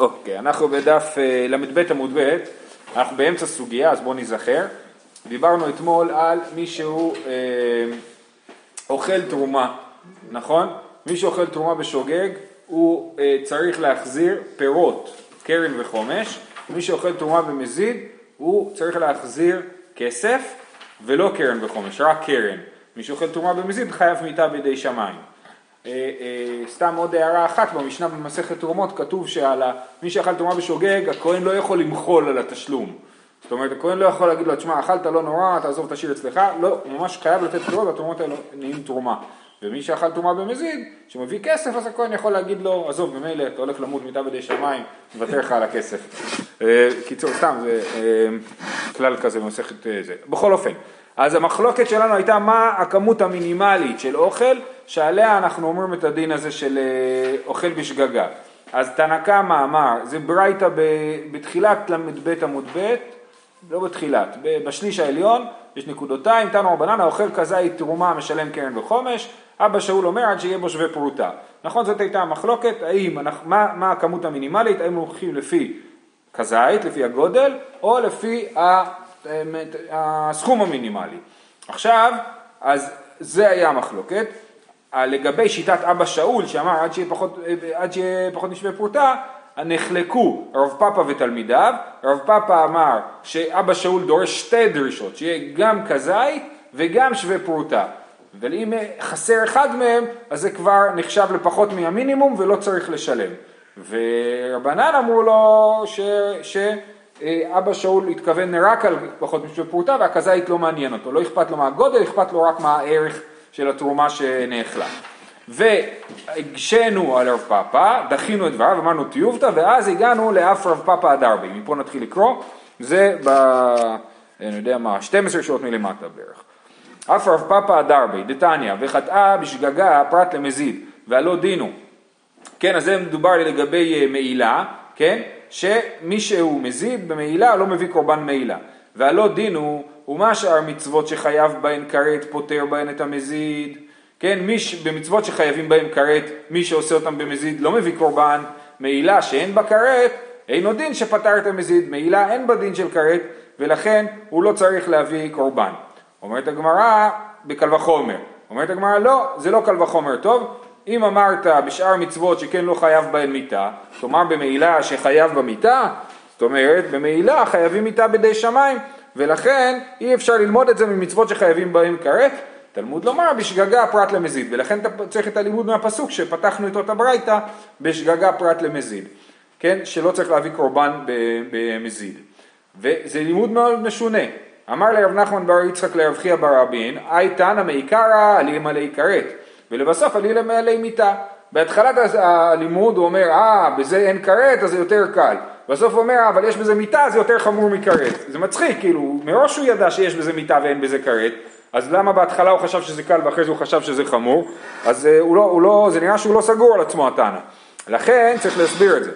אוקיי, אנחנו בדף אה, ל"ב עמוד ב', אנחנו באמצע סוגיה, אז בואו ניזכר. דיברנו אתמול על מי שהוא אה, אוכל תרומה, נכון? מי שאוכל תרומה בשוגג, הוא אה, צריך להחזיר פירות, קרן וחומש. מי שאוכל תרומה במזיד, הוא צריך להחזיר כסף ולא קרן וחומש, רק קרן. מי שאוכל תרומה במזיד חייב מיתה בידי שמיים. אה, אה, סתם עוד הערה אחת, במשנה במסכת תרומות כתוב שעל מי שאכל תרומה בשוגג, הכהן לא יכול למחול על התשלום. זאת אומרת, הכהן לא יכול להגיד לו, תשמע, אכלת לא נורא, תעזוב, תשאיר אצלך, לא, הוא ממש חייב לתת פירות, והתרומות האלה נהיים תרומה. ומי שאכל תרומה במזיד, שמביא כסף, אז הכהן יכול להגיד לו, עזוב, ממילא אתה הולך למות מיטה בידי שמיים, מוותר לך על הכסף. אה, קיצור, סתם, זה כלל כזה במסכת זה. בכל אופן, אז המחלוקת שלנו הייתה מה הכמות המינימלית של אוכל שעליה אנחנו אומרים את הדין הזה של אה, אוכל בשגגה. אז תנא קמא אמר, זה ברייתא בתחילת ל"ב עמוד ב', לא בתחילת, בשליש העליון, יש נקודותיים, תנו רבנן, האוכל כזית תרומה משלם קרן וחומש, אבא שאול אומר עד שיהיה בו שווה פרוטה. נכון, זאת הייתה המחלוקת, האם, מה, מה הכמות המינימלית, האם הולכים לפי כזית, לפי הגודל, או לפי הסכום המינימלי. עכשיו, אז זה היה המחלוקת. לגבי שיטת אבא שאול, שאמר עד שיהיה פחות, משווה פרוטה, נחלקו רב פאפה ותלמידיו, רב פאפה אמר שאבא שאול דורש שתי דרישות, שיהיה גם כזית וגם שווה פרוטה. אבל אם חסר אחד מהם, אז זה כבר נחשב לפחות מהמינימום ולא צריך לשלם. ורבנן אמרו לו ש... ש... אבא שאול התכוון רק על פחות משווה פרוטה והכזית לא מעניין אותו, לא אכפת לו מהגודל, אכפת לו רק מהערך של התרומה שנאכלה. והגשינו על רב פאפה, דחינו את דבריו, אמרנו טיובתא, ואז הגענו לאף רב פאפה הדרבי. מפה נתחיל לקרוא, זה ב... אני יודע מה, 12 שעות מלמטה בערך. אף רב פאפה הדרבי, דתניא, וחטאה בשגגה פרט למזיד, והלא דינו. כן, אז זה מדובר לגבי אה, מעילה, כן? שמי שהוא מזיד במעילה לא מביא קורבן מעילה. והלא דין הוא, ומה שאר מצוות שחייב בהן כרת פוטר בהן את המזיד. כן, מי ש... במצוות שחייבים בהן כרת, מי שעושה אותם במזיד לא מביא קורבן. מעילה שאין בה כרת, אינו דין שפטר את המזיד. מעילה אין בה דין של כרת, ולכן הוא לא צריך להביא קורבן. אומרת הגמרא, בקל וחומר. אומרת הגמרא, לא, זה לא קל וחומר טוב, אם אמרת בשאר מצוות שכן לא חייב בהן מיתה, תאמר במעילה שחייב במיתה, זאת אומרת במעילה חייבים מיתה בידי שמיים, ולכן אי אפשר ללמוד את זה ממצוות שחייבים בהן כרת. תלמוד לומר בשגגה פרט למזיד, ולכן אתה צריך את הלימוד מהפסוק שפתחנו את הברייתא בשגגה פרט למזיד, כן? שלא צריך להביא קורבן במזיד. וזה לימוד מאוד משונה. אמר לרב נחמן בר יצחק לרב חייא בר רבין, אי תנא מעיקרא עלימה כרת. ולבסוף עלי למעלי מיתה. בהתחלת הלימוד הוא אומר, אה, בזה אין כרת, אז זה יותר קל. בסוף הוא אומר, אה, אבל יש בזה מיתה, זה יותר חמור מכרת. זה מצחיק, כאילו, מראש הוא ידע שיש בזה מיתה ואין בזה כרת, אז למה בהתחלה הוא חשב שזה קל ואחרי זה הוא חשב שזה חמור? אז אה, הוא לא, הוא לא, זה נראה שהוא לא סגור על עצמו התנא. לכן צריך להסביר את זה.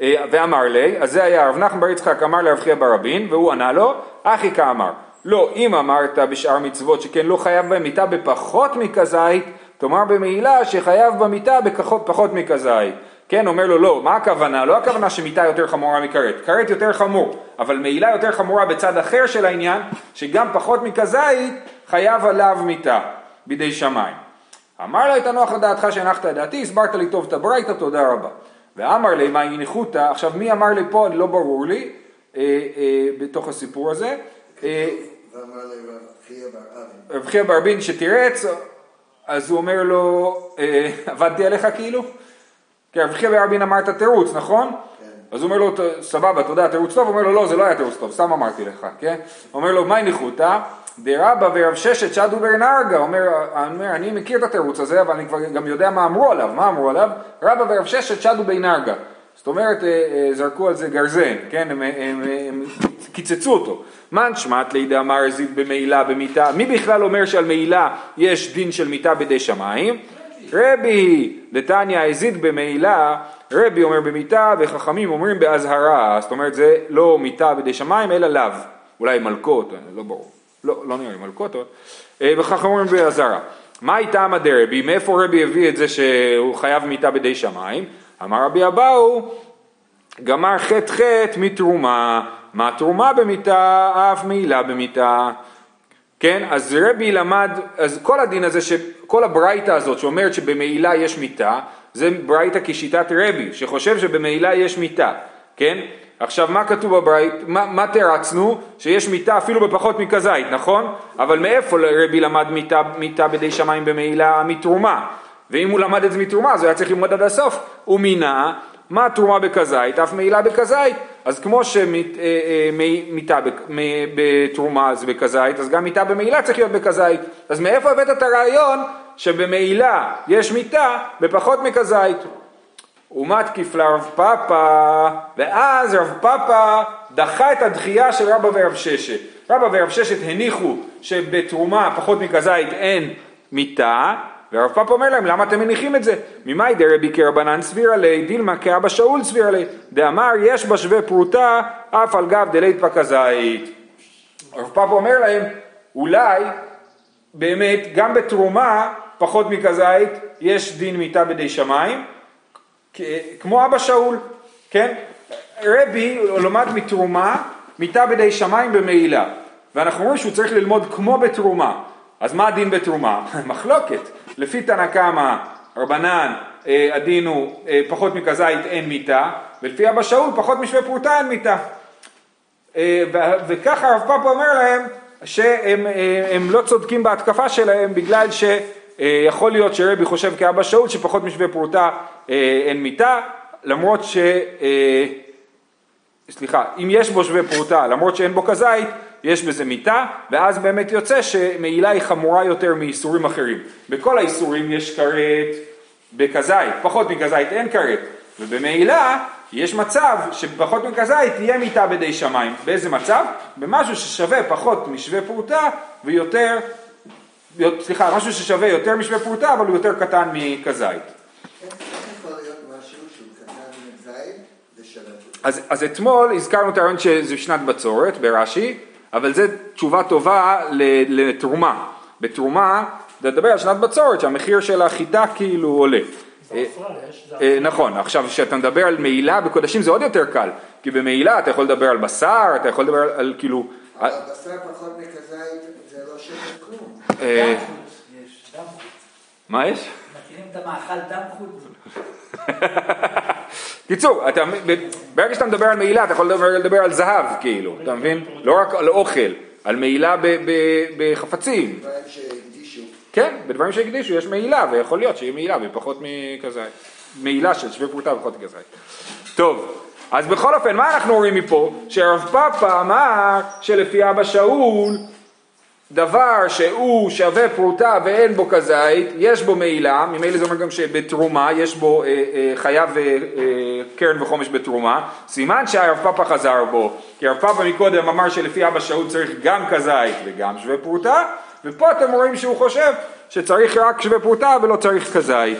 אה, ואמר לי, אז זה היה רב נחמן בר יצחק אמר לרב חייא ברבין, והוא ענה לו, אחי כאמר, לא, אם אמרת בשאר מצוות שכן לא חייב בהם מיתה בפחות מכזית, תאמר במעילה שחייב במיתה בפחות מכזית. כן, אומר לו לא, מה הכוונה? לא הכוונה שמיתה יותר חמורה מכרת, כרת יותר חמור, אבל מעילה יותר חמורה בצד אחר של העניין, שגם פחות מכזית חייב עליו מיתה בידי שמיים. אמר לה, את הנוח לדעתך שהנחת את דעתי, הסברת לי טוב את הברייתא, תודה רבה. ואמר לי, מה הניחותא, עכשיו מי אמר לי פה, לא ברור לי, אה, אה, בתוך הסיפור הזה. אה, רב חייא בר אבין שתירץ, אז הוא אומר לו, אה, עבדתי עליך כאילו? כי רב חייא בר אבין אמר את התירוץ, נכון? כן. אז הוא אומר לו, סבבה, תודה, תירוץ טוב, הוא אומר לו, לא, זה לא היה תירוץ טוב, סתם אמרתי לך, כן? הוא אומר לו, מה ניחותא? דרבא ורב ששת שדו ברנרגה, אומר, אומר, אני מכיר את התירוץ הזה, אבל אני כבר גם יודע מה אמרו עליו, מה אמרו עליו? רבא ורב ששת שדו בנרגה. זאת אומרת, אה, אה, זרקו על זה גרזן, כן? הם, הם, הם קיצצו אותו. מן שמט לידי אמר זיד במעילה במיתה, מי בכלל אומר שעל מעילה יש דין של מיתה בידי שמיים? רבי, דתניא הזיד במעילה, רבי אומר במיתה וחכמים אומרים באזהרה, זאת אומרת זה לא מיתה בידי שמיים אלא לאו, אולי מלקות, לא ברור, לא, לא נראה לי מלקות, אה, וחכמים אומרים באזהרה. מה איתם דרבי, מאיפה רבי הביא את זה שהוא חייב מיתה בידי שמיים? אמר רבי אבאו, גמר חטא חטא מתרומה, מה תרומה במיתה אף מעילה במיתה. כן, אז רבי למד, אז כל הדין הזה, כל הברייתא הזאת שאומרת שבמעילה יש מיתה, זה ברייתא כשיטת רבי, שחושב שבמעילה יש מיתה, כן? עכשיו מה כתוב בברית, מה, מה תרצנו? שיש מיתה אפילו בפחות מכזית, נכון? אבל מאיפה רבי למד מיתה, מיתה בידי שמיים במעילה? מתרומה. ואם הוא למד את זה מתרומה אז הוא היה צריך ללמוד עד הסוף. הוא מינה, מה תרומה בכזית? אף מעילה בכזית. אז כמו שמיתה אה, אה, בתרומה זה בכזית, אז גם מיתה במעילה צריך להיות בכזית. אז מאיפה הבאת את הרעיון שבמעילה יש מיתה בפחות מכזית? ומתקיף לרב פאפא, ואז רב פאפא דחה את הדחייה של רבא ורב ששת. רבא ורב ששת הניחו שבתרומה פחות מכזית אין מיתה, ורב פאפא אומר להם למה אתם מניחים את זה? ממאי דרבי כרבנן סבירה לי, דילמה כאבא שאול סבירה לי, דאמר יש בשווה פרוטה אף על גב דלית פקזית. רב פאפא אומר להם אולי באמת גם בתרומה פחות מכזית יש דין מיתה בידי שמיים כמו אבא שאול, כן? רבי לומד מתרומה, מיתה בידי שמיים במעילה, ואנחנו רואים שהוא צריך ללמוד כמו בתרומה. אז מה הדין בתרומה? מחלוקת. לפי תנא קמא, רבנן, אה, הדין הוא אה, פחות מכזית אין מיתה, ולפי אבא שאול פחות משווה פרוטה אין מיתה. אה, וככה הרב פאפה אומר להם שהם לא צודקים בהתקפה שלהם בגלל ש... אה, יכול להיות שרבי חושב כאבא שאול שפחות משווה פרוטה אה, אין מיתה, למרות ש... אה, סליחה, אם יש בו שווה פרוטה, למרות שאין בו כזית, יש בזה מיתה, ואז באמת יוצא שמעילה היא חמורה יותר מאיסורים אחרים. בכל האיסורים יש כרת בכזית, פחות מכזית אין כרת, ובמעילה יש מצב שפחות מכזית תהיה מיתה בידי שמיים. באיזה מצב? במשהו ששווה פחות משווה פרוטה ויותר סליחה, משהו ששווה יותר משווה פרוטה, אבל הוא יותר קטן מכזית. אז, אז אתמול הזכרנו את הרעיון שזה שנת בצורת ברש"י, אבל זו תשובה טובה לתרומה. בתרומה, אתה מדבר על שנת בצורת, שהמחיר של החיטה כאילו עולה. אה, אה, נכון, עכשיו כשאתה מדבר על מעילה בקודשים זה עוד יותר קל, כי במעילה אתה יכול לדבר על בשר, אתה יכול לדבר על כאילו... אבל בשר פחות מכזית זה לא שווה כלום. אה, מה יש? מכירים את המאכל דם חוץ? קיצור, ברגע שאתה מדבר על מעילה אתה יכול לדבר על זהב כאילו, אתה מבין? לא רק על אוכל, על מעילה בחפצים. כן, בדברים שהקדישו יש מעילה, ויכול להיות שיהיה מעילה בפחות מכזה, מעילה של שווה פרוטה ופחות מכזה. טוב, אז בכל אופן, מה אנחנו רואים מפה? שהרב פאפה אמר שלפי אבא שאול דבר שהוא שווה פרוטה ואין בו כזית, יש בו מעילה, ממילא זה אומר גם שבתרומה יש בו אה, אה, חייב אה, אה, קרן וחומש בתרומה, סימן שהרב פאפה חזר בו, כי הרב פאפה מקודם אמר שלפי אבא שאול צריך גם כזית וגם שווה פרוטה, ופה אתם רואים שהוא חושב שצריך רק שווה פרוטה ולא צריך כזית.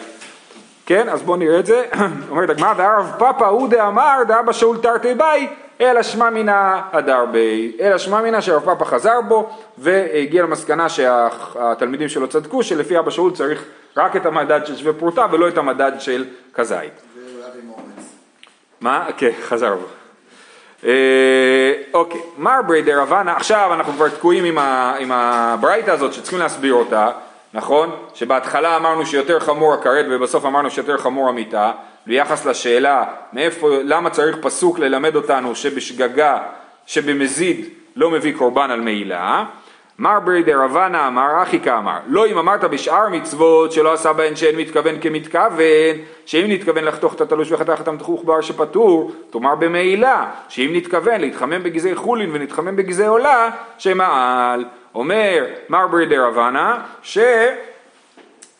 כן, אז בואו נראה את זה. אומרת הגמרא, והא רב פפא הוא דאמר דאבא שאול תרתי בעי אלא שמע מינה הדר ביה, אלא שמע מינה שהרב פפא חזר בו והגיע למסקנה שהתלמידים שלו צדקו שלפי אבא שאול צריך רק את המדד של שווה פרוטה ולא את המדד של כזית. מה? כן, חזר בו. אה, אוקיי, מר בריה דרבנא, עכשיו אנחנו כבר תקועים עם הברייתא הזאת שצריכים להסביר אותה, נכון? שבהתחלה אמרנו שיותר חמור הכרת ובסוף אמרנו שיותר חמור המיטה ביחס לשאלה מאיפה, למה צריך פסוק ללמד אותנו שבשגגה, שבמזיד לא מביא קורבן על מעילה מר ברי דרבנה אמר אחי כאמר לא אם אמרת בשאר מצוות שלא עשה בהן שאין מתכוון כמתכוון שאם נתכוון לחתוך את התלוש וחתך את המתחוך בר שפטור תאמר במעילה שאם נתכוון להתחמם בגזי חולין ונתחמם בגזי עולה שמעל אומר מר ברי דרבנה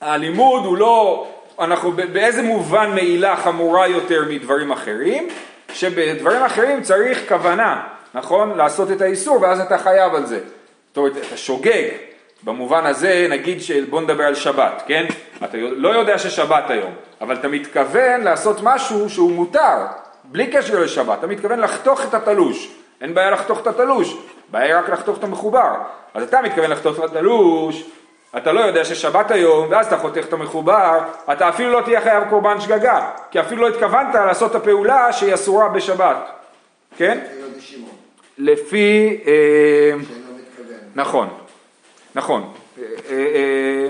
שהלימוד הוא לא אנחנו באיזה מובן מעילה חמורה יותר מדברים אחרים, שבדברים אחרים צריך כוונה, נכון? לעשות את האיסור ואז אתה חייב על זה. זאת אומרת, אתה שוגג, במובן הזה נגיד בוא נדבר על שבת, כן? אתה לא יודע ששבת היום, אבל אתה מתכוון לעשות משהו שהוא מותר, בלי קשר לשבת, אתה מתכוון לחתוך את התלוש, אין בעיה לחתוך את התלוש, בעיה רק לחתוך את המחובר, אז אתה מתכוון לחתוך את התלוש, אתה לא יודע ששבת היום, ואז אתה חותך את המחובר, אתה אפילו לא תהיה חייב קורבן שגגה, כי אפילו לא התכוונת לעשות את הפעולה שהיא אסורה בשבת, כן? שמעון, לפי... אה, מתכוון. נכון, נכון, אה, אה,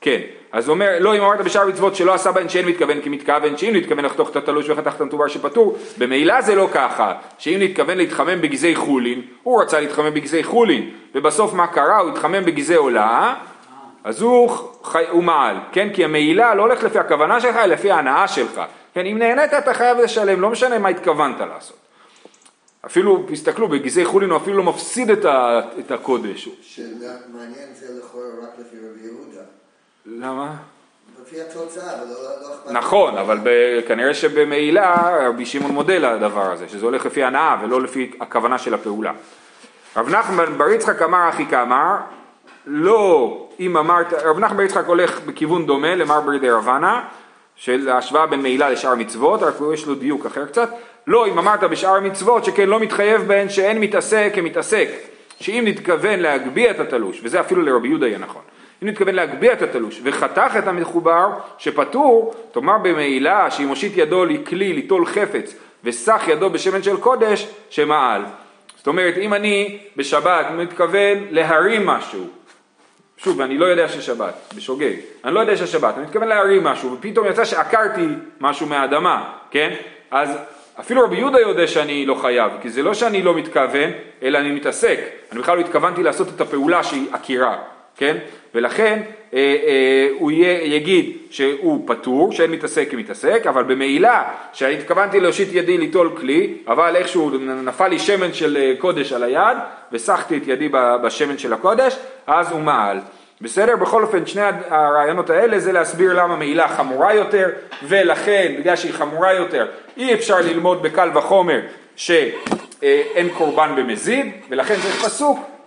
כן, אז אומר, לא אם אמרת בשאר מצוות שלא עשה בהן שאין מתכוון כי מתכוון, שאם נתכוון לחתוך את התלוש וחתך את המטובר שפטור, במילא זה לא ככה, שאם נתכוון להתחמם בגזי חולין, הוא רצה להתחמם בגזי חולין, ובסוף מה קרה? הוא התחמם בגזי עולה, אז הוא, חי, הוא מעל, כן? כי המעילה לא הולכת לפי הכוונה שלך, אלא לפי ההנאה שלך, כן? אם נהנית אתה חייב לשלם, לא משנה מה התכוונת לעשות. אפילו, תסתכלו, בגזי חולין הוא אפילו לא מפסיד את, ה, את הקודש. שמעניין זה לכאורה רק לפי. למה? לפי התוצאה, אבל לא לא אכפת. נכון, אבל כנראה שבמעילה רבי שמעון מודה לדבר הזה, שזה הולך לפי הנאה ולא לפי הכוונה של הפעולה. רב נחמן בר יצחק אמר אחי כאמר, לא אם אמרת, רב נחמן בר יצחק הולך בכיוון דומה למר ברידי רבנה, של ההשוואה בין מעילה לשאר מצוות, רק יש לו דיוק אחר קצת, לא אם אמרת בשאר מצוות שכן לא מתחייב בהן שאין מתעסק כמתעסק, שאם נתכוון להגביה את התלוש, וזה אפילו לרבי יהודה יהיה נכון, אם נתכוון להגביה את התלוש וחתך את המחובר שפטור, תאמר במעילה שאם הושיט ידו לכלי ליטול חפץ וסח ידו בשמן של קודש שמעל. זאת אומרת אם אני בשבת מתכוון להרים משהו, שוב אני לא יודע ששבת, בשוגג, אני לא יודע ששבת, אני מתכוון להרים משהו ופתאום יצא שעקרתי משהו מהאדמה, כן? אז אפילו רבי יהודה יודע שאני לא חייב, כי זה לא שאני לא מתכוון, אלא אני מתעסק, אני בכלל לא התכוונתי לעשות את הפעולה שהיא עקירה, כן? ולכן אה, אה, הוא יהיה, יגיד שהוא פטור, שאין מתעסק כמתעסק, אבל במעילה שאני התכוונתי להושיט ידי ליטול כלי, אבל איכשהו נפל לי שמן של אה, קודש על היד, וסחתי את ידי בשמן של הקודש, אז הוא מעל. בסדר? בכל אופן שני הרעיונות האלה זה להסביר למה מעילה חמורה יותר ולכן בגלל שהיא חמורה יותר אי אפשר ללמוד בקל וחומר שאין קורבן במזיד ולכן צריך פסוק אה,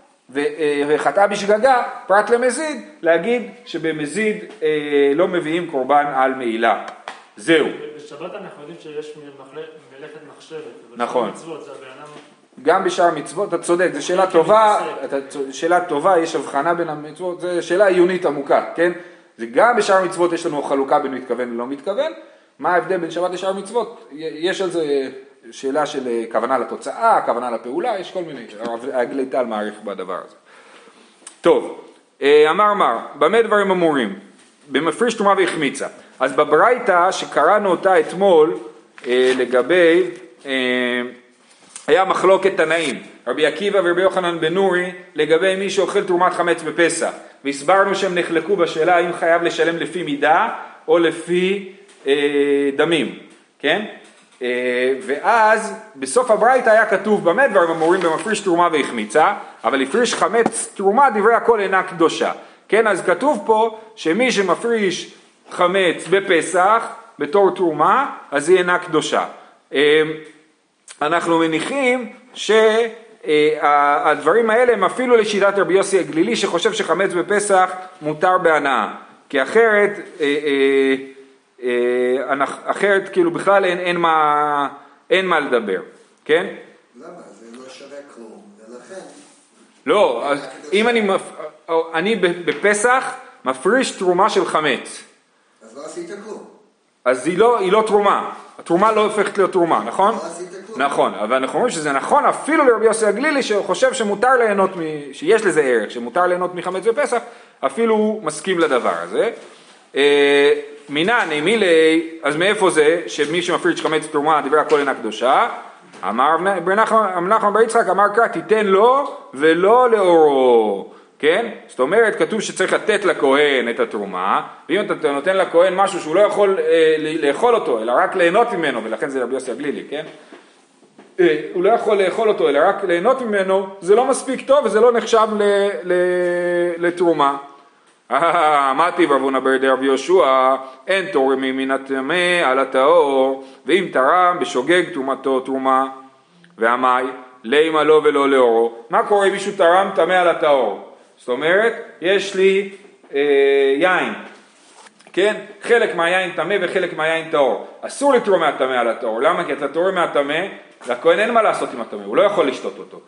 וחטאה בשגגה פרט למזיד להגיד שבמזיד אה, לא מביאים קורבן על מעילה זהו בשבת אנחנו יודעים שיש מלאכת מחשבת. נכון. מצוות, זה הבן אדם... גם בשאר המצוות, אתה צודק, זו שאלה טובה, אתה, צ- שאלה טובה, יש הבחנה בין המצוות, זו שאלה עיונית עמוקה, כן? זה גם בשאר המצוות יש לנו חלוקה בין מתכוון ולא מתכוון, מה ההבדל בין שבת לשאר המצוות? יש על זה שאלה של אה, כוונה לתוצאה, כוונה לפעולה, יש כל מיני, הרב הגלי טל מעריך בדבר הזה. טוב, אה, אמר מר, במה דברים אמורים? במפריש תרומה והחמיצה. אז בברייתא שקראנו אותה אתמול אה, לגבי, היה מחלוקת תנאים, רבי עקיבא ורבי יוחנן בן נורי לגבי מי שאוכל תרומת חמץ בפסח, והסברנו שהם נחלקו בשאלה האם חייב לשלם לפי מידה או לפי אה, דמים, כן? אה, ואז בסוף הברייתא היה כתוב במה דברים אמורים במפריש תרומה והחמיצה, אבל הפריש חמץ תרומה דברי הכל אינה קדושה. כן, אז כתוב פה שמי שמפריש חמץ בפסח בתור תרומה, אז היא אינה קדושה. אה, אנחנו מניחים שהדברים האלה הם אפילו לשיטת רבי יוסי הגלילי שחושב שחמץ בפסח מותר בהנאה כי אחרת, אה, אה, אה, אחרת כאילו בכלל אין, אין, מה, אין מה לדבר, כן? למה? זה לא שווה כלום, ולכן... לא, אז אם אני, מפ... אני בפסח מפריש תרומה של חמץ אז לא עשית כלום. אז היא לא, היא לא תרומה, התרומה לא הופכת להיות תרומה, נכון? לא עשית כלום. נכון, אבל אנחנו אומרים שזה נכון אפילו לרבי יוסי הגלילי שחושב שמותר ליהנות, מ... שיש לזה ערך, שמותר ליהנות מחמץ בפסח, אפילו הוא מסכים לדבר הזה. אה, מינני מילי, אז מאיפה זה שמי שמפריש חמץ תרומה דברי הכל אינה קדושה? אמר נחמן בר יצחק אמר קרא תיתן לו ולא לאורו, כן? זאת אומרת כתוב שצריך לתת לכהן את התרומה ואם אתה נותן לכהן משהו שהוא לא יכול אה, לאכול אותו אלא רק ליהנות ממנו ולכן זה רבי יוסי הגלילי, כן? אה, הוא לא יכול לאכול אותו אלא רק ליהנות ממנו, זה לא מספיק טוב וזה לא נחשב ל, ל, לתרומה. אמרתי ברבונה ברדי רבי יהושע, אין תורמים מן הטמא על הטהור, ואם תרם בשוגג תרומתו תרומה, ועמי, לימה לו ולא לאורו. מה קורה אם מישהו תרם טמא על הטהור? זאת אומרת, יש לי אה, יין, כן? חלק מהיין טמא וחלק מהיין טהור. אסור לתרום מהטמא על הטהור. למה? כי אתה תורם מהטמא, לכהן אין מה לעשות עם הטמא, הוא לא יכול לשתות אותו.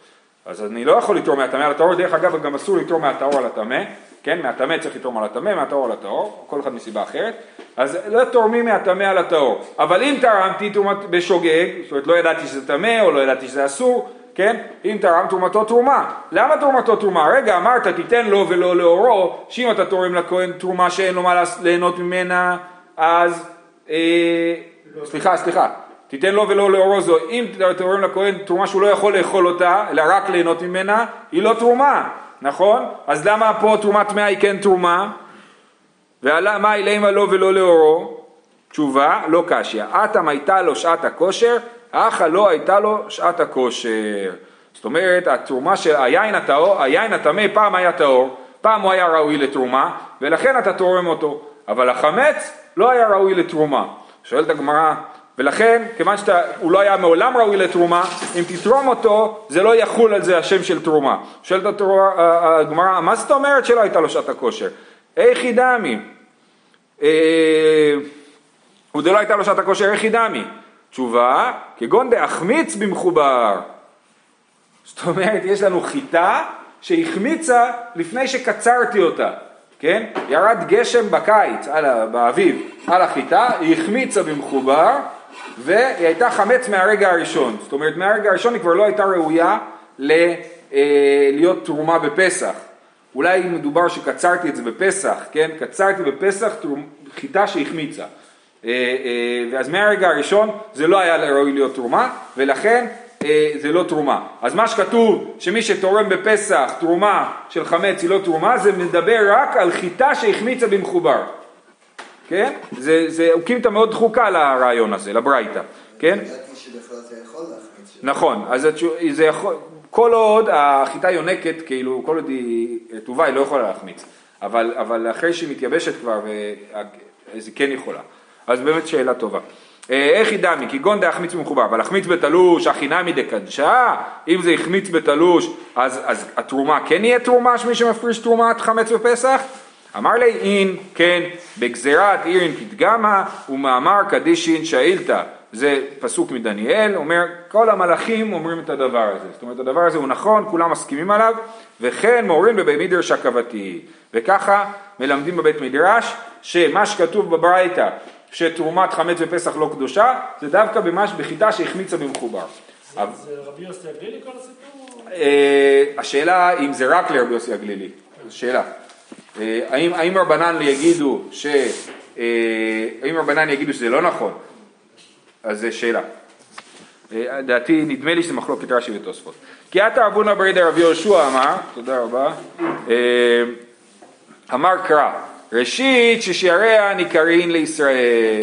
אז אני לא יכול לתרום מהטמא על הטהור, דרך אגב גם אסור לתרום מהטהור על הטמא, כן, מהטמא צריך לתרום על הטמא, מהטהור על הטהור, כל אחד מסיבה אחרת, אז לא תורמים מהטמא על הטהור, אבל אם תרמתי תרומת בשוגג, זאת אומרת לא ידעתי שזה טמא או לא ידעתי שזה אסור, כן, אם תרם תרומתו תרומה, למה תרומתו תרומה? רגע אמרת תיתן לו ולא לאורו, שאם אתה תורם לכהן תרומה שאין לו מה ליהנות ממנה, אז, אה, סליחה, סליחה, תיתן לו ולא לאורו זו, אם תורם לכהן תרומה שהוא לא יכול לאכול אותה, אלא רק ליהנות ממנה, היא לא תרומה, נכון? אז למה פה תרומת טמאה היא כן תרומה? ומה אלימה לו ולא לאורו? תשובה, לא קשיא. אטם הייתה לו שעת הכושר, אכה לא הייתה לו שעת הכושר. זאת אומרת, התרומה של היין הטהור, היין הטמא פעם היה טהור, פעם הוא היה ראוי לתרומה, ולכן אתה תורם אותו. אבל החמץ לא היה ראוי לתרומה. שואלת הגמרא, ולכן, כיוון שהוא לא היה מעולם ראוי לתרומה, אם תתרום אותו, זה לא יחול על זה השם של תרומה. שואלת הגמרא, מה זאת אומרת שלא הייתה לו שעת הכושר? איך ידעמי? ודלא הייתה לו שעת הכושר איך ידעמי? תשובה, כגון דהחמיץ במחובר. זאת אומרת, יש לנו חיטה שהחמיצה לפני שקצרתי אותה, כן? ירד גשם בקיץ, על, באביב, על החיטה, היא החמיצה במחובר, והיא הייתה חמץ מהרגע הראשון. זאת אומרת, מהרגע הראשון היא כבר לא הייתה ראויה ל, אה, להיות תרומה בפסח. אולי מדובר שקצרתי את זה בפסח, כן? קצרתי בפסח תרומ... חיטה שהחמיצה. אה, אה, ואז מהרגע הראשון זה לא היה ראוי להיות תרומה, ולכן אה, זה לא תרומה. אז מה שכתוב שמי שתורם בפסח תרומה של חמץ היא לא תרומה, זה מדבר רק על חיטה שהחמיצה במחובר. כן? זה, זה אוקימתא מאוד דחוקה לרעיון הזה, לברייתא, כן? נכון, אז זה יכול, כל עוד החיטה יונקת, כאילו, כל עוד היא רטובה, היא לא יכולה להחמיץ. אבל, אבל אחרי שהיא מתייבשת כבר, אז היא כן יכולה. אז באמת שאלה טובה. איך ידעמי? כגון דהחמיץ במחובר, אבל החמיץ בתלוש, הכי נמי דקדשה, אם זה החמיץ בתלוש, אז, אז התרומה כן יהיה תרומה, שמי שמפריש תרומת חמץ בפסח? אמר לי אין, כן, בגזירת עירין פתגמה ומאמר קדישין שאילתא. זה פסוק מדניאל, אומר כל המלאכים אומרים את הדבר הזה. זאת אומרת הדבר הזה הוא נכון, כולם מסכימים עליו, וכן מורים בבית מדרש הקבתי. וככה מלמדים בבית מדרש שמה שכתוב בברייתא שתרומת חמץ בפסח לא קדושה, זה דווקא ממש בחיטה שהחמיצה במחובר. זה רבי יוסי הגלילי כל הסיפור? אה, השאלה אם זה רק לרבי יוסי הגלילי, שאלה. אה, האם, האם רבנן יגידו ש... אה, האם רבנן יגידו שזה לא נכון? אז זו שאלה. דעתי, נדמה לי שזה מחלוקת רש"י ותוספות. כי עתה אבונה ברידה רבי יהושע אמר, תודה רבה, אמר קרא, ראשית ששיעריה ניכרין לישראל.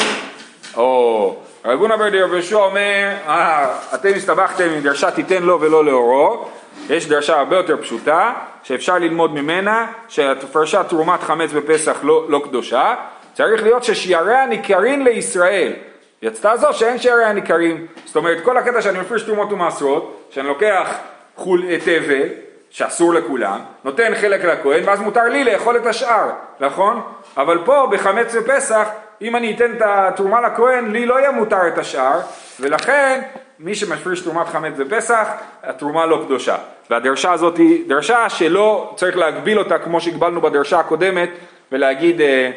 או רבונה ברידה רבי יהושע אומר, אה, אתם הסתבכתם עם דרשה תיתן לו ולא לאורו, יש דרשה הרבה יותר פשוטה, שאפשר ללמוד ממנה, שהפרשת תרומת חמץ בפסח לא, לא קדושה, צריך להיות ששיעריה ניכרין לישראל. יצתה זו שאין שיעריה ניכרים. זאת אומרת, כל הקטע שאני מפריש תרומות ומעשרות, שאני לוקח חול תבל, שאסור לכולם, נותן חלק לכהן, ואז מותר לי לאכול את השאר, נכון? אבל פה בחמץ בפסח, אם אני אתן את התרומה לכהן, לי לא יהיה מותר את השאר, ולכן מי שמפריש תרומת חמץ בפסח, התרומה לא קדושה. והדרשה הזאת היא דרשה שלא צריך להגביל אותה כמו שהגבלנו בדרשה הקודמת, ולהגיד אה,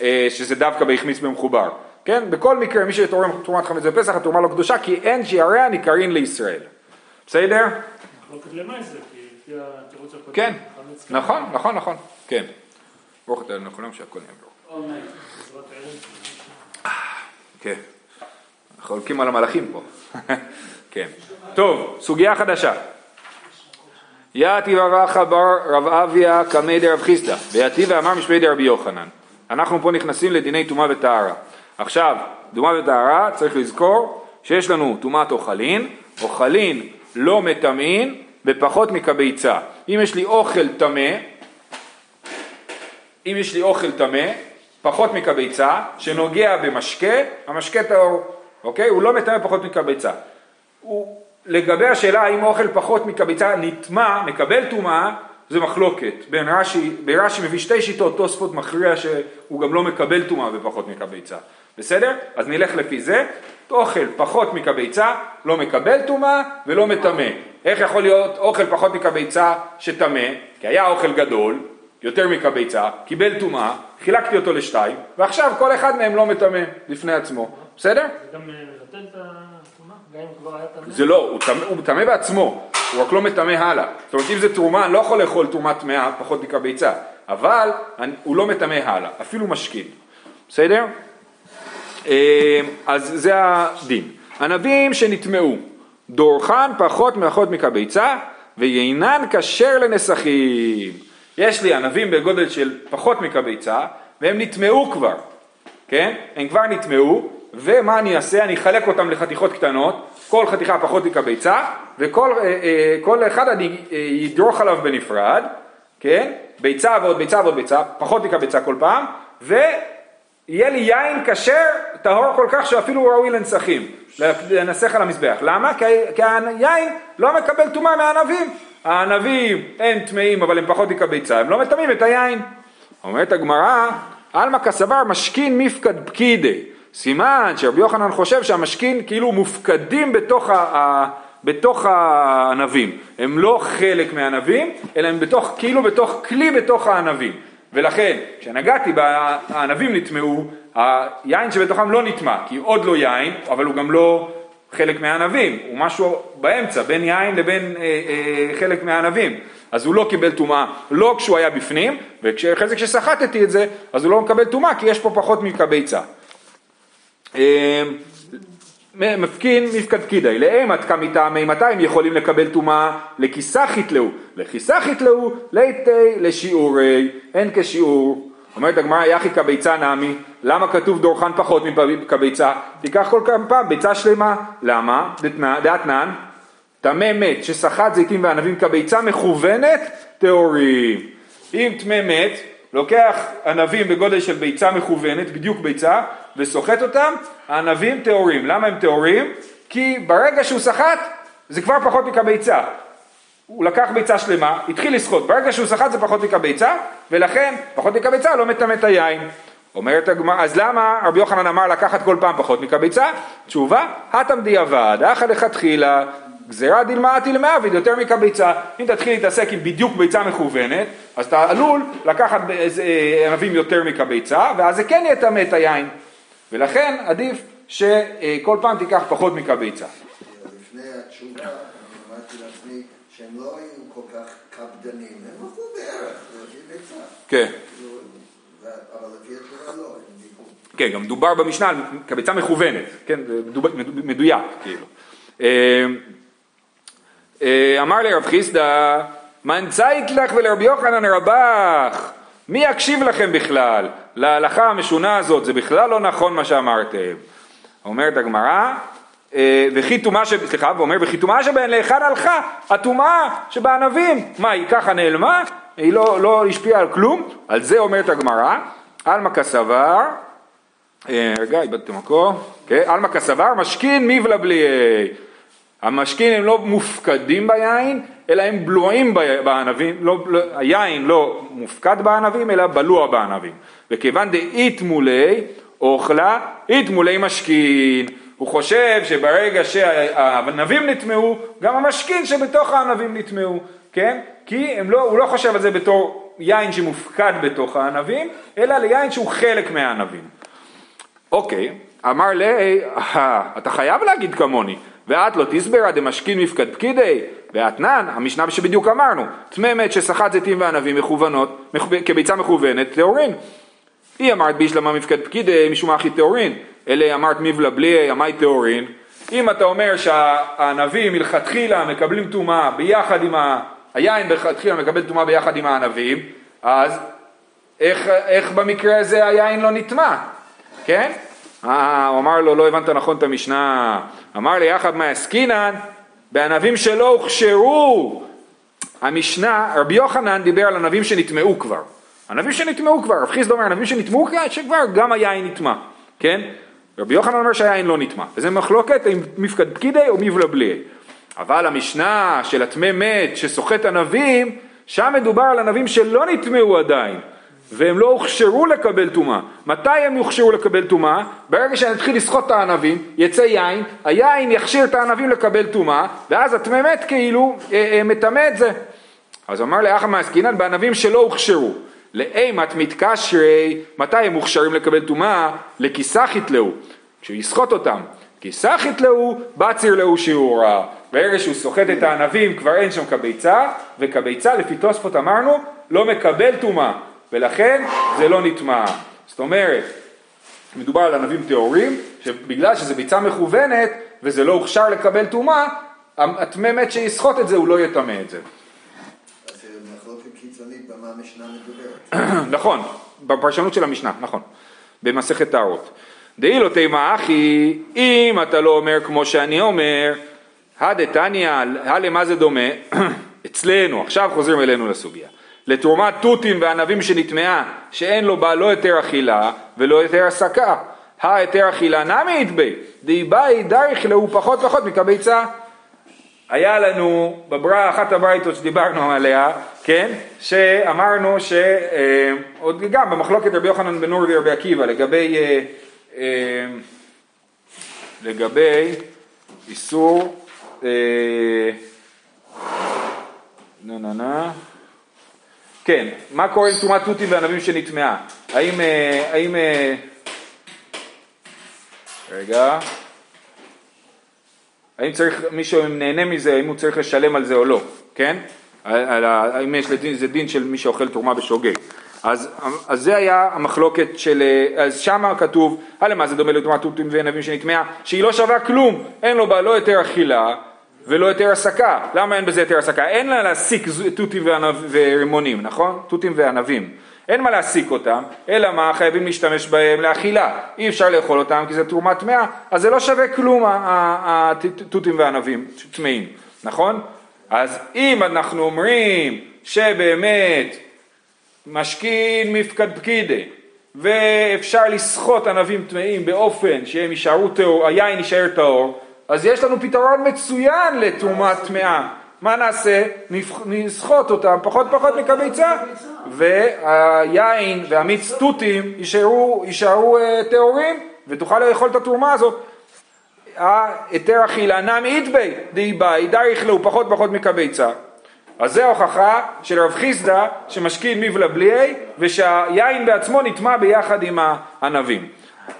אה, שזה דווקא בהחמיץ במחובר. כן? בכל מקרה, מי שתורם תרומת חמץ בפסח, התרומה לא קדושה, כי אין שיעריה ניכרין לישראל. בסדר? כן. נכון, נכון, נכון, כן. ברוך אתה לכולם שהכל יהיה ברור. כן. חולקים על המלאכים פה. כן. טוב, סוגיה חדשה. יעתי רב אחא בר רב אביה קמי דרב חיסדא, ויעתי ואמר משמי דרבי יוחנן. אנחנו פה נכנסים לדיני טומאה וטהרה. עכשיו, טומאה וטהרה צריך לזכור שיש לנו טומאת אוכלין, אוכלין לא מטמאין בפחות מקביצה. אם יש לי אוכל טמא, אם יש לי אוכל טמא, פחות מקביצה, שנוגע במשקה, המשקה טהור, אוקיי? הוא לא מטמא פחות מקביצה. הוא, לגבי השאלה האם אוכל פחות מקביצה נטמע, מקבל טומאה, זה מחלוקת. בין רש"י, ברש"י מביא שתי שיטות, תוספות מכריע שהוא גם לא מקבל טומאה בפחות מקביצה. בסדר? אז נלך לפי זה. אוכל פחות מקביצה לא מקבל טומאה ולא מטמא. איך יכול להיות אוכל פחות מקביצה שטמא? כי היה אוכל גדול, יותר מקביצה, קיבל טומאה, חילקתי אותו לשתיים, ועכשיו כל אחד מהם לא מטמא לפני עצמו, בסדר? זה גם אה, מבטל את התרומה, גם אם כבר היה טמא. זה לא, הוא טמא- בעצמו, הוא רק לא מטמא הלאה. זאת אומרת, אם זה תרומה, אני לא יכול לאכול תרומה טמאה פחות מקביצה, אבל אני, הוא לא מטמא הלאה, אפילו משכין. בסדר? אה, אז זה הדין. ענבים שנטמאו, דורכן פחות מאחות מקביצה, ויינן כשר לנסכים. יש לי ענבים בגודל של פחות מקביצה, והם נטמאו כבר, כן? הם כבר נטמאו, ומה אני אעשה? אני אחלק אותם לחתיכות קטנות, כל חתיכה פחות מקביצה, וכל אה, אה, אחד אני אה, ידרוך עליו בנפרד, כן? ביצה ועוד ביצה ועוד ביצה, פחות מקביצה כל פעם, ויהיה לי יין כשר, טהור כל כך שאפילו הוא ראוי לנסכים, לנסח על המזבח. למה? כי, כי היין לא מקבל טומאה מהענבים. הענבים הם טמאים אבל הם פחות מקביצה, הם לא מטמאים את היין. אומרת הגמרא, עלמא כסבר משכין מפקד פקידי. סימן שרבי יוחנן חושב שהמשכין כאילו מופקדים בתוך, ה, ה, בתוך הענבים. הם לא חלק מהענבים, אלא הם בתוך, כאילו בתוך כלי בתוך הענבים. ולכן, כשנגעתי בענבים נטמעו, היין שבתוכם לא נטמע, כי עוד לא יין, אבל הוא גם לא חלק מהענבים, הוא משהו באמצע, בין יין לבין אה, אה, חלק מהענבים. אז הוא לא קיבל טומאה, לא כשהוא היה בפנים, ואחרי זה כשסחטתי את זה, אז הוא לא מקבל טומאה, כי יש פה פחות מקביצה. אה, מפקין מפקד פקידי, לאימת מתי הם יכולים לקבל טומאה? לכיסח יתלאו, לכיסח יתלאו, ליתי לשיעורי, אין כשיעור. אומרת הגמרא יחי כביצה נמי, למה כתוב דורכן פחות מכביצה? תיקח כל כמה פעם ביצה שלמה, למה? דאתנן, טמא מת שסחט זיתים וענבים כביצה מכוונת טהורים. אם טמא מת, לוקח ענבים בגודל של ביצה מכוונת, בדיוק ביצה, וסוחט אותם, הענבים טהורים. למה הם טהורים? כי ברגע שהוא סחט, זה כבר פחות מכביצה. הוא לקח ביצה שלמה, התחיל לסחוט, ברגע שהוא סחט זה פחות מכביצה, ולכן פחות מכביצה לא מטמא את היין. אומרת הגמרא, אז למה רבי יוחנן אמר לקחת כל פעם פחות מכביצה? תשובה, הטם דיעבד, אחא לכתחילה, גזירה דילמאתי למעביד יותר מקביצה. אם תתחיל להתעסק עם בדיוק ביצה מכוונת, אז אתה עלול לקחת אה, ענבים יותר מקביצה, ואז זה כן יטמא את היין. ולכן עדיף שכל פעם תיקח פחות מקביצה. לפני התשובה, אמרתי לעצמי שהם לא היו כל כך קפדנים, הם הלכו בערך. כן. כאילו, לא. כן, גם דובר במשנה על כביצה מכוונת, כן, מדויק, כאילו. אה, אמר לרב חיסדא, מנצאית לך ולרבי יוחנן רבך, מי יקשיב לכם בכלל? להלכה המשונה הזאת, זה בכלל לא נכון מה שאמרתם. אומרת הגמרא, אה, וכי טומאה ש... סליחה, ואומר, וכי טומאה שבהן להיכן הלכה? הטומאה שבענבים. מה, היא ככה נעלמה? היא לא, לא השפיעה על כלום? על זה אומרת הגמרא, עלמא כסבר, אה, רגע, איבדתי מקום, כן, עלמא כסבר, משכין בלי... המשכין הם לא מופקדים ביין, אלא הם בלועים בענבים, לא, לא, היין לא מופקד בענבים, אלא בלוע בענבים. וכיוון דאית מולי אוכלה, אית מולי משכין. הוא חושב שברגע שהענבים נטמעו, גם המשכין שבתוך הענבים נטמעו, כן? כי לא, הוא לא חושב על זה בתור יין שמופקד בתוך הענבים, אלא ליין שהוא חלק מהענבים. אוקיי, אמר לי, "אה, אתה חייב להגיד כמוני, ואת לא תסברא דמשקין מיפקד פקידי, והתנן, המשנה שבדיוק אמרנו, טמא מת שסחט זיתים וענבים מכוונות, מכו- כביצה מכוונת, טהורין. אי אמרת בשלמא מיפקד פקידי, משום הכי טהורין, אלא אי אמרת מיבלע בליעי אמאי טהורין. אם אתה אומר שהענבים מלכתחילה מקבלים טומאה ביחד עם ה... היין מלכתחילה מקבל טומאה ביחד עם הענבים, אז איך, איך במקרה הזה היין לא נטמע, כן? אה, הוא אמר לו, לא הבנת נכון את המשנה. אמר לי, יחד מה עסקינן? בענבים שלא הוכשרו. המשנה, רבי יוחנן דיבר על ענבים שנטמעו כבר. ענבים שנטמעו כבר, רב חיסדא אומר ענבים שנטמעו כבר, שכבר גם היין נטמע, כן? רבי יוחנן אומר שהיין לא נטמע, וזה מחלוקת אם מפקד פקידי או מבלה בלי. אבל המשנה של הטמא מת שסוחט ענבים, שם מדובר על ענבים שלא נטמעו עדיין. והם לא הוכשרו לקבל טומאה. מתי הם יוכשרו לקבל טומאה? ברגע שאני אתחיל לסחוט את הענבים, יצא יין, היין יכשיר את הענבים לקבל טומאה, ואז הטמא מת כאילו אה, אה, מטמא את זה. אז אמר לאחא מעסקינן בענבים שלא הוכשרו. לאימת מתקשרי, מתי הם מוכשרים לקבל טומאה? לכיסח יתלאו, כשהוא יסחוט אותם. כיסח יתלאו, בציר לאו שיעורה. ברגע שהוא סוחט את הענבים כבר אין שם כביצה, וכביצה לפי תוספות אמרנו לא מקבל טומאה, ולכן זה לא נטמע. זאת אומרת, מדובר על ענבים טהורים, שבגלל שזה ביצה מכוונת וזה לא הוכשר לקבל טומאה, הטמא מת שיסחוט את זה הוא לא יטמא את זה. נכון, בפרשנות של המשנה, נכון, במסכת טהרות. דאי לא תימא אחי, אם אתה לא אומר כמו שאני אומר, הדתניא, הלמה זה דומה? אצלנו, עכשיו חוזרים אלינו לסוגיה. לתרומת תותים וענבים שנטמעה, שאין לו בה לא היתר אכילה ולא היתר הסקה. ההיתר אכילה נמי יתבי, דאיבאי דריך להו פחות פחות מקביצה. היה לנו בברא, אחת הברייתות שדיברנו עליה, כן, שאמרנו שעוד גם במחלוקת רבי יוחנן בן נור ורבי עקיבא לגבי, אה, אה, לגבי איסור, אה, נה נה נה, כן, מה קורה עם תרומת תותים וענבים שנטמעה? האם, אה, האם, אה, רגע, האם צריך, מישהו נהנה מזה, האם הוא צריך לשלם על זה או לא, כן? על, על, האם יש לדין, זה דין של מי שאוכל תרומה בשוגג. אז, אז זה היה המחלוקת של, אז שמה כתוב, הלמה זה דומה לתרומת תותים וענבים שנטמעה, שהיא לא שווה כלום, אין לו בה לא יותר אכילה ולא יותר הסקה. למה אין בזה יותר הסקה? אין לה להסיק תותים ורימונים, נכון? תותים וענבים. אין מה להסיק אותם, אלא מה? חייבים להשתמש בהם לאכילה. אי אפשר לאכול אותם כי זה תרומת טמאה, אז זה לא שווה כלום התותים והענבים טמאים, נכון? אז אם אנחנו אומרים שבאמת משכין מפקד פקידי ואפשר לסחוט ענבים טמאים באופן שהם יישארו טהור, היין יישאר טהור, אז יש לנו פתרון מצוין לתרומת טמאה. מה נעשה? נסחוט אותם פחות פחות מקביצה והיין והמיץ תותים יישארו, uh, טהורים ותוכל לאכול את התרומה הזאת. היתר אכילה נם איתבי דאיבאי דריך לו פחות פחות מקביצה. אז זה ההוכחה של רב חיסדא שמשכין מבלה בליעי ושהיין בעצמו נטמע ביחד עם הענבים.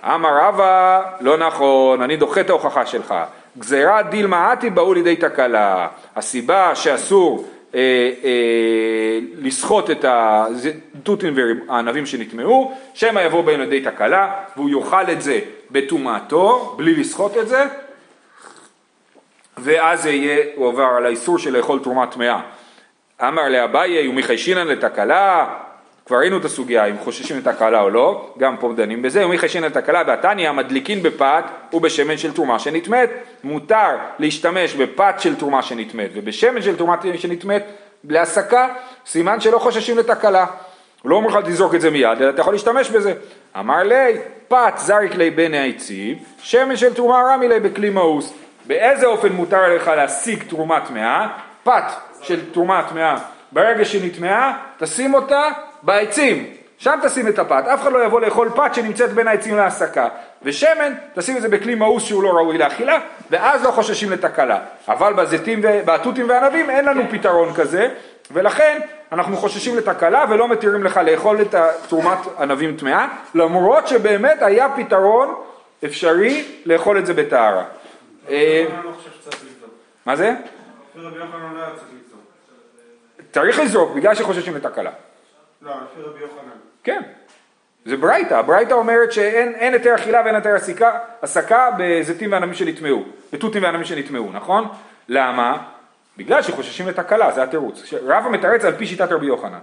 אמר רבא, לא נכון, אני דוחה את ההוכחה שלך. גזירת דילמה עתי באו לידי תקלה. הסיבה שאסור אה, אה, לסחוט את התותים והענבים שנטמעו, שמא יבוא בהם לידי תקלה, והוא יאכל את זה בטומאתו, בלי לסחוט את זה, ואז יהיה, הוא עובר על האיסור של לאכול תרומה טמאה. אמר לאביי ומי לתקלה, כבר ראינו את הסוגיה אם חוששים לתקלה או לא, גם פה דנים בזה, ומי חשין לתקלה והתניא מדליקין בפת ובשמן של תרומה שנטמאת, מותר להשתמש בפת של תרומה שנטמאת ובשמן של תרומה שנטמאת להסקה, סימן שלא חוששים לתקלה. לא אומר לך תזרוק את זה מיד, אלא אתה יכול להשתמש בזה. אמר לי, פת זריק לי בין העצים, שמן של תרומה רמי לי בכלי מאוס. באיזה אופן מותר לך להשיג תרומה טמאה? פת של תרומה טמאה. ברגע שהיא נטמעה, תשים אותה בעצים, שם תשים את הפת, אף אחד לא יבוא לאכול פת שנמצאת בין העצים להסקה, ושמן, תשים את זה בכלי מאוס שהוא לא ראוי לאכילה, ואז לא חוששים לתקלה. אבל בזיתים, בתותים וענבים אין לנו פתרון כזה, ולכן אנחנו חוששים לתקלה ולא מתירים לך לאכול את תרומת ענבים טמאה, למרות שבאמת היה פתרון אפשרי לאכול את זה בטהרה. אה, מה זה? צריך לזרוק בגלל שחוששים לתקלה. לא, לפי רבי יוחנן. כן, זה ברייתא, הברייתא אומרת שאין היתר אכילה ואין היתר הסקה בזיתים וענמים שנטמעו, בתותים וענמים שנטמעו, נכון? למה? בגלל שחוששים לתקלה, זה התירוץ. רבא מתרץ על פי שיטת רבי יוחנן.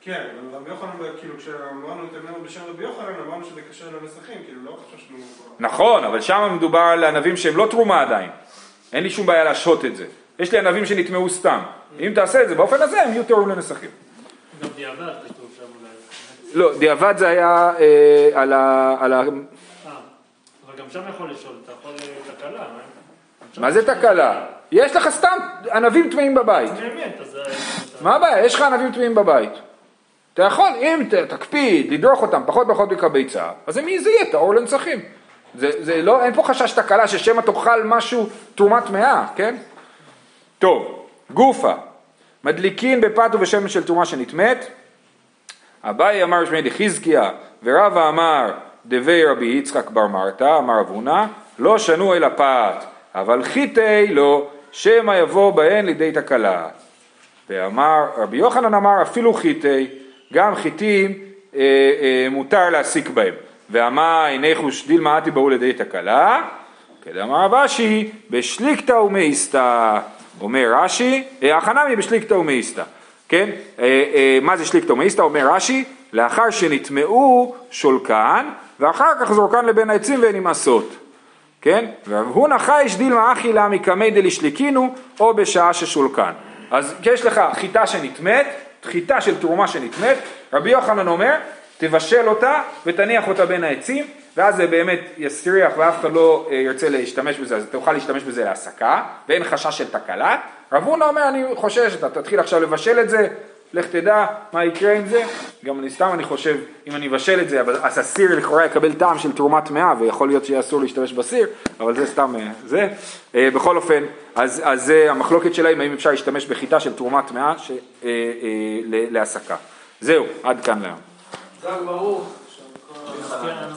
כן, אבל רבי יוחנן, כאילו כשאמרנו את אמרנו בשם רבי יוחנן, אמרנו שזה קשר לנסחים, כאילו לא חששנו... נכון, אבל שם מדובר על ענבים שהם לא תרומה עדיין. אין לי שום בעיה להשהות את זה. יש לי ענבים שנטמעו סתם. אם תעשה את זה באופן הזה, הם יהיו טהורים לנסחים. גם דיעבד כתוב שם אולי. לא, דיעבד זה היה אה, על ה... על ה... אה, אבל גם שם יכול לשאול, אתה יכול אה, תקלה, מה? זה תקלה? יש לך סתם ענבים טמאים בבית. מה הבעיה? יש לך ענבים טמאים בבית. אתה יכול, אם תקפיד לדרוך אותם פחות ופחות מכביצה, אז זה מי זה יהיה טהור לנצחים. זה, זה לא, אין פה חשש תקלה ששמא תאכל משהו תרומה טמאה, כן? טוב, גופה, מדליקין בפת ובשמן של תרומה שנטמאת, אביי אמר שמי דחזקיה ורבא אמר דבי רבי יצחק בר מרתא אמר רב הונא לא שנו אל הפת אבל חיטי לא שמא יבוא בהן לידי תקלה ואמר רבי יוחנן אמר אפילו חיטי גם חיטים אה, אה, מותר להסיק בהם ואמר הנה חוש דילמה אתי באו לידי תקלה כדאמר רב אשי בשליקתא ומאיסתא אומר רש"י, אה, החנמי בשליקתא ומאיסתא, כן? אה, אה, מה זה שליקתא ומאיסתא? אומר רש"י, לאחר שנטמעו שולקן ואחר כך זורקן לבין העצים והן נמאסות, כן? והוא נחייש דילמה אכילה מקמי דלישליקינו או בשעה ששולקן. אז יש לך חיטה שנטמאת, חיטה של תרומה שנטמאת, רבי יוחנן אומר, תבשל אותה ותניח אותה בין העצים, ואז זה באמת יסריח ואף אחד לא אה, ירצה להשתמש בזה, אז תוכל להשתמש בזה להסקה, ואין חשש של תקלה. רב הונא אומר, אני חושש, אתה תתחיל עכשיו לבשל את זה, לך תדע מה יקרה עם זה. גם אני סתם אני חושב, אם אני אבשל את זה, אבל- אז הסיר לכאורה יקבל טעם של תרומה טמאה, ויכול להיות שיהיה אסור להשתמש בסיר, אבל זה סתם אה, זה. אה, בכל אופן, אז, אז זה המחלוקת שלהם, האם אפשר להשתמש בחיטה של תרומה טמאה אה, אה, להסקה. זהו, עד כאן להיום.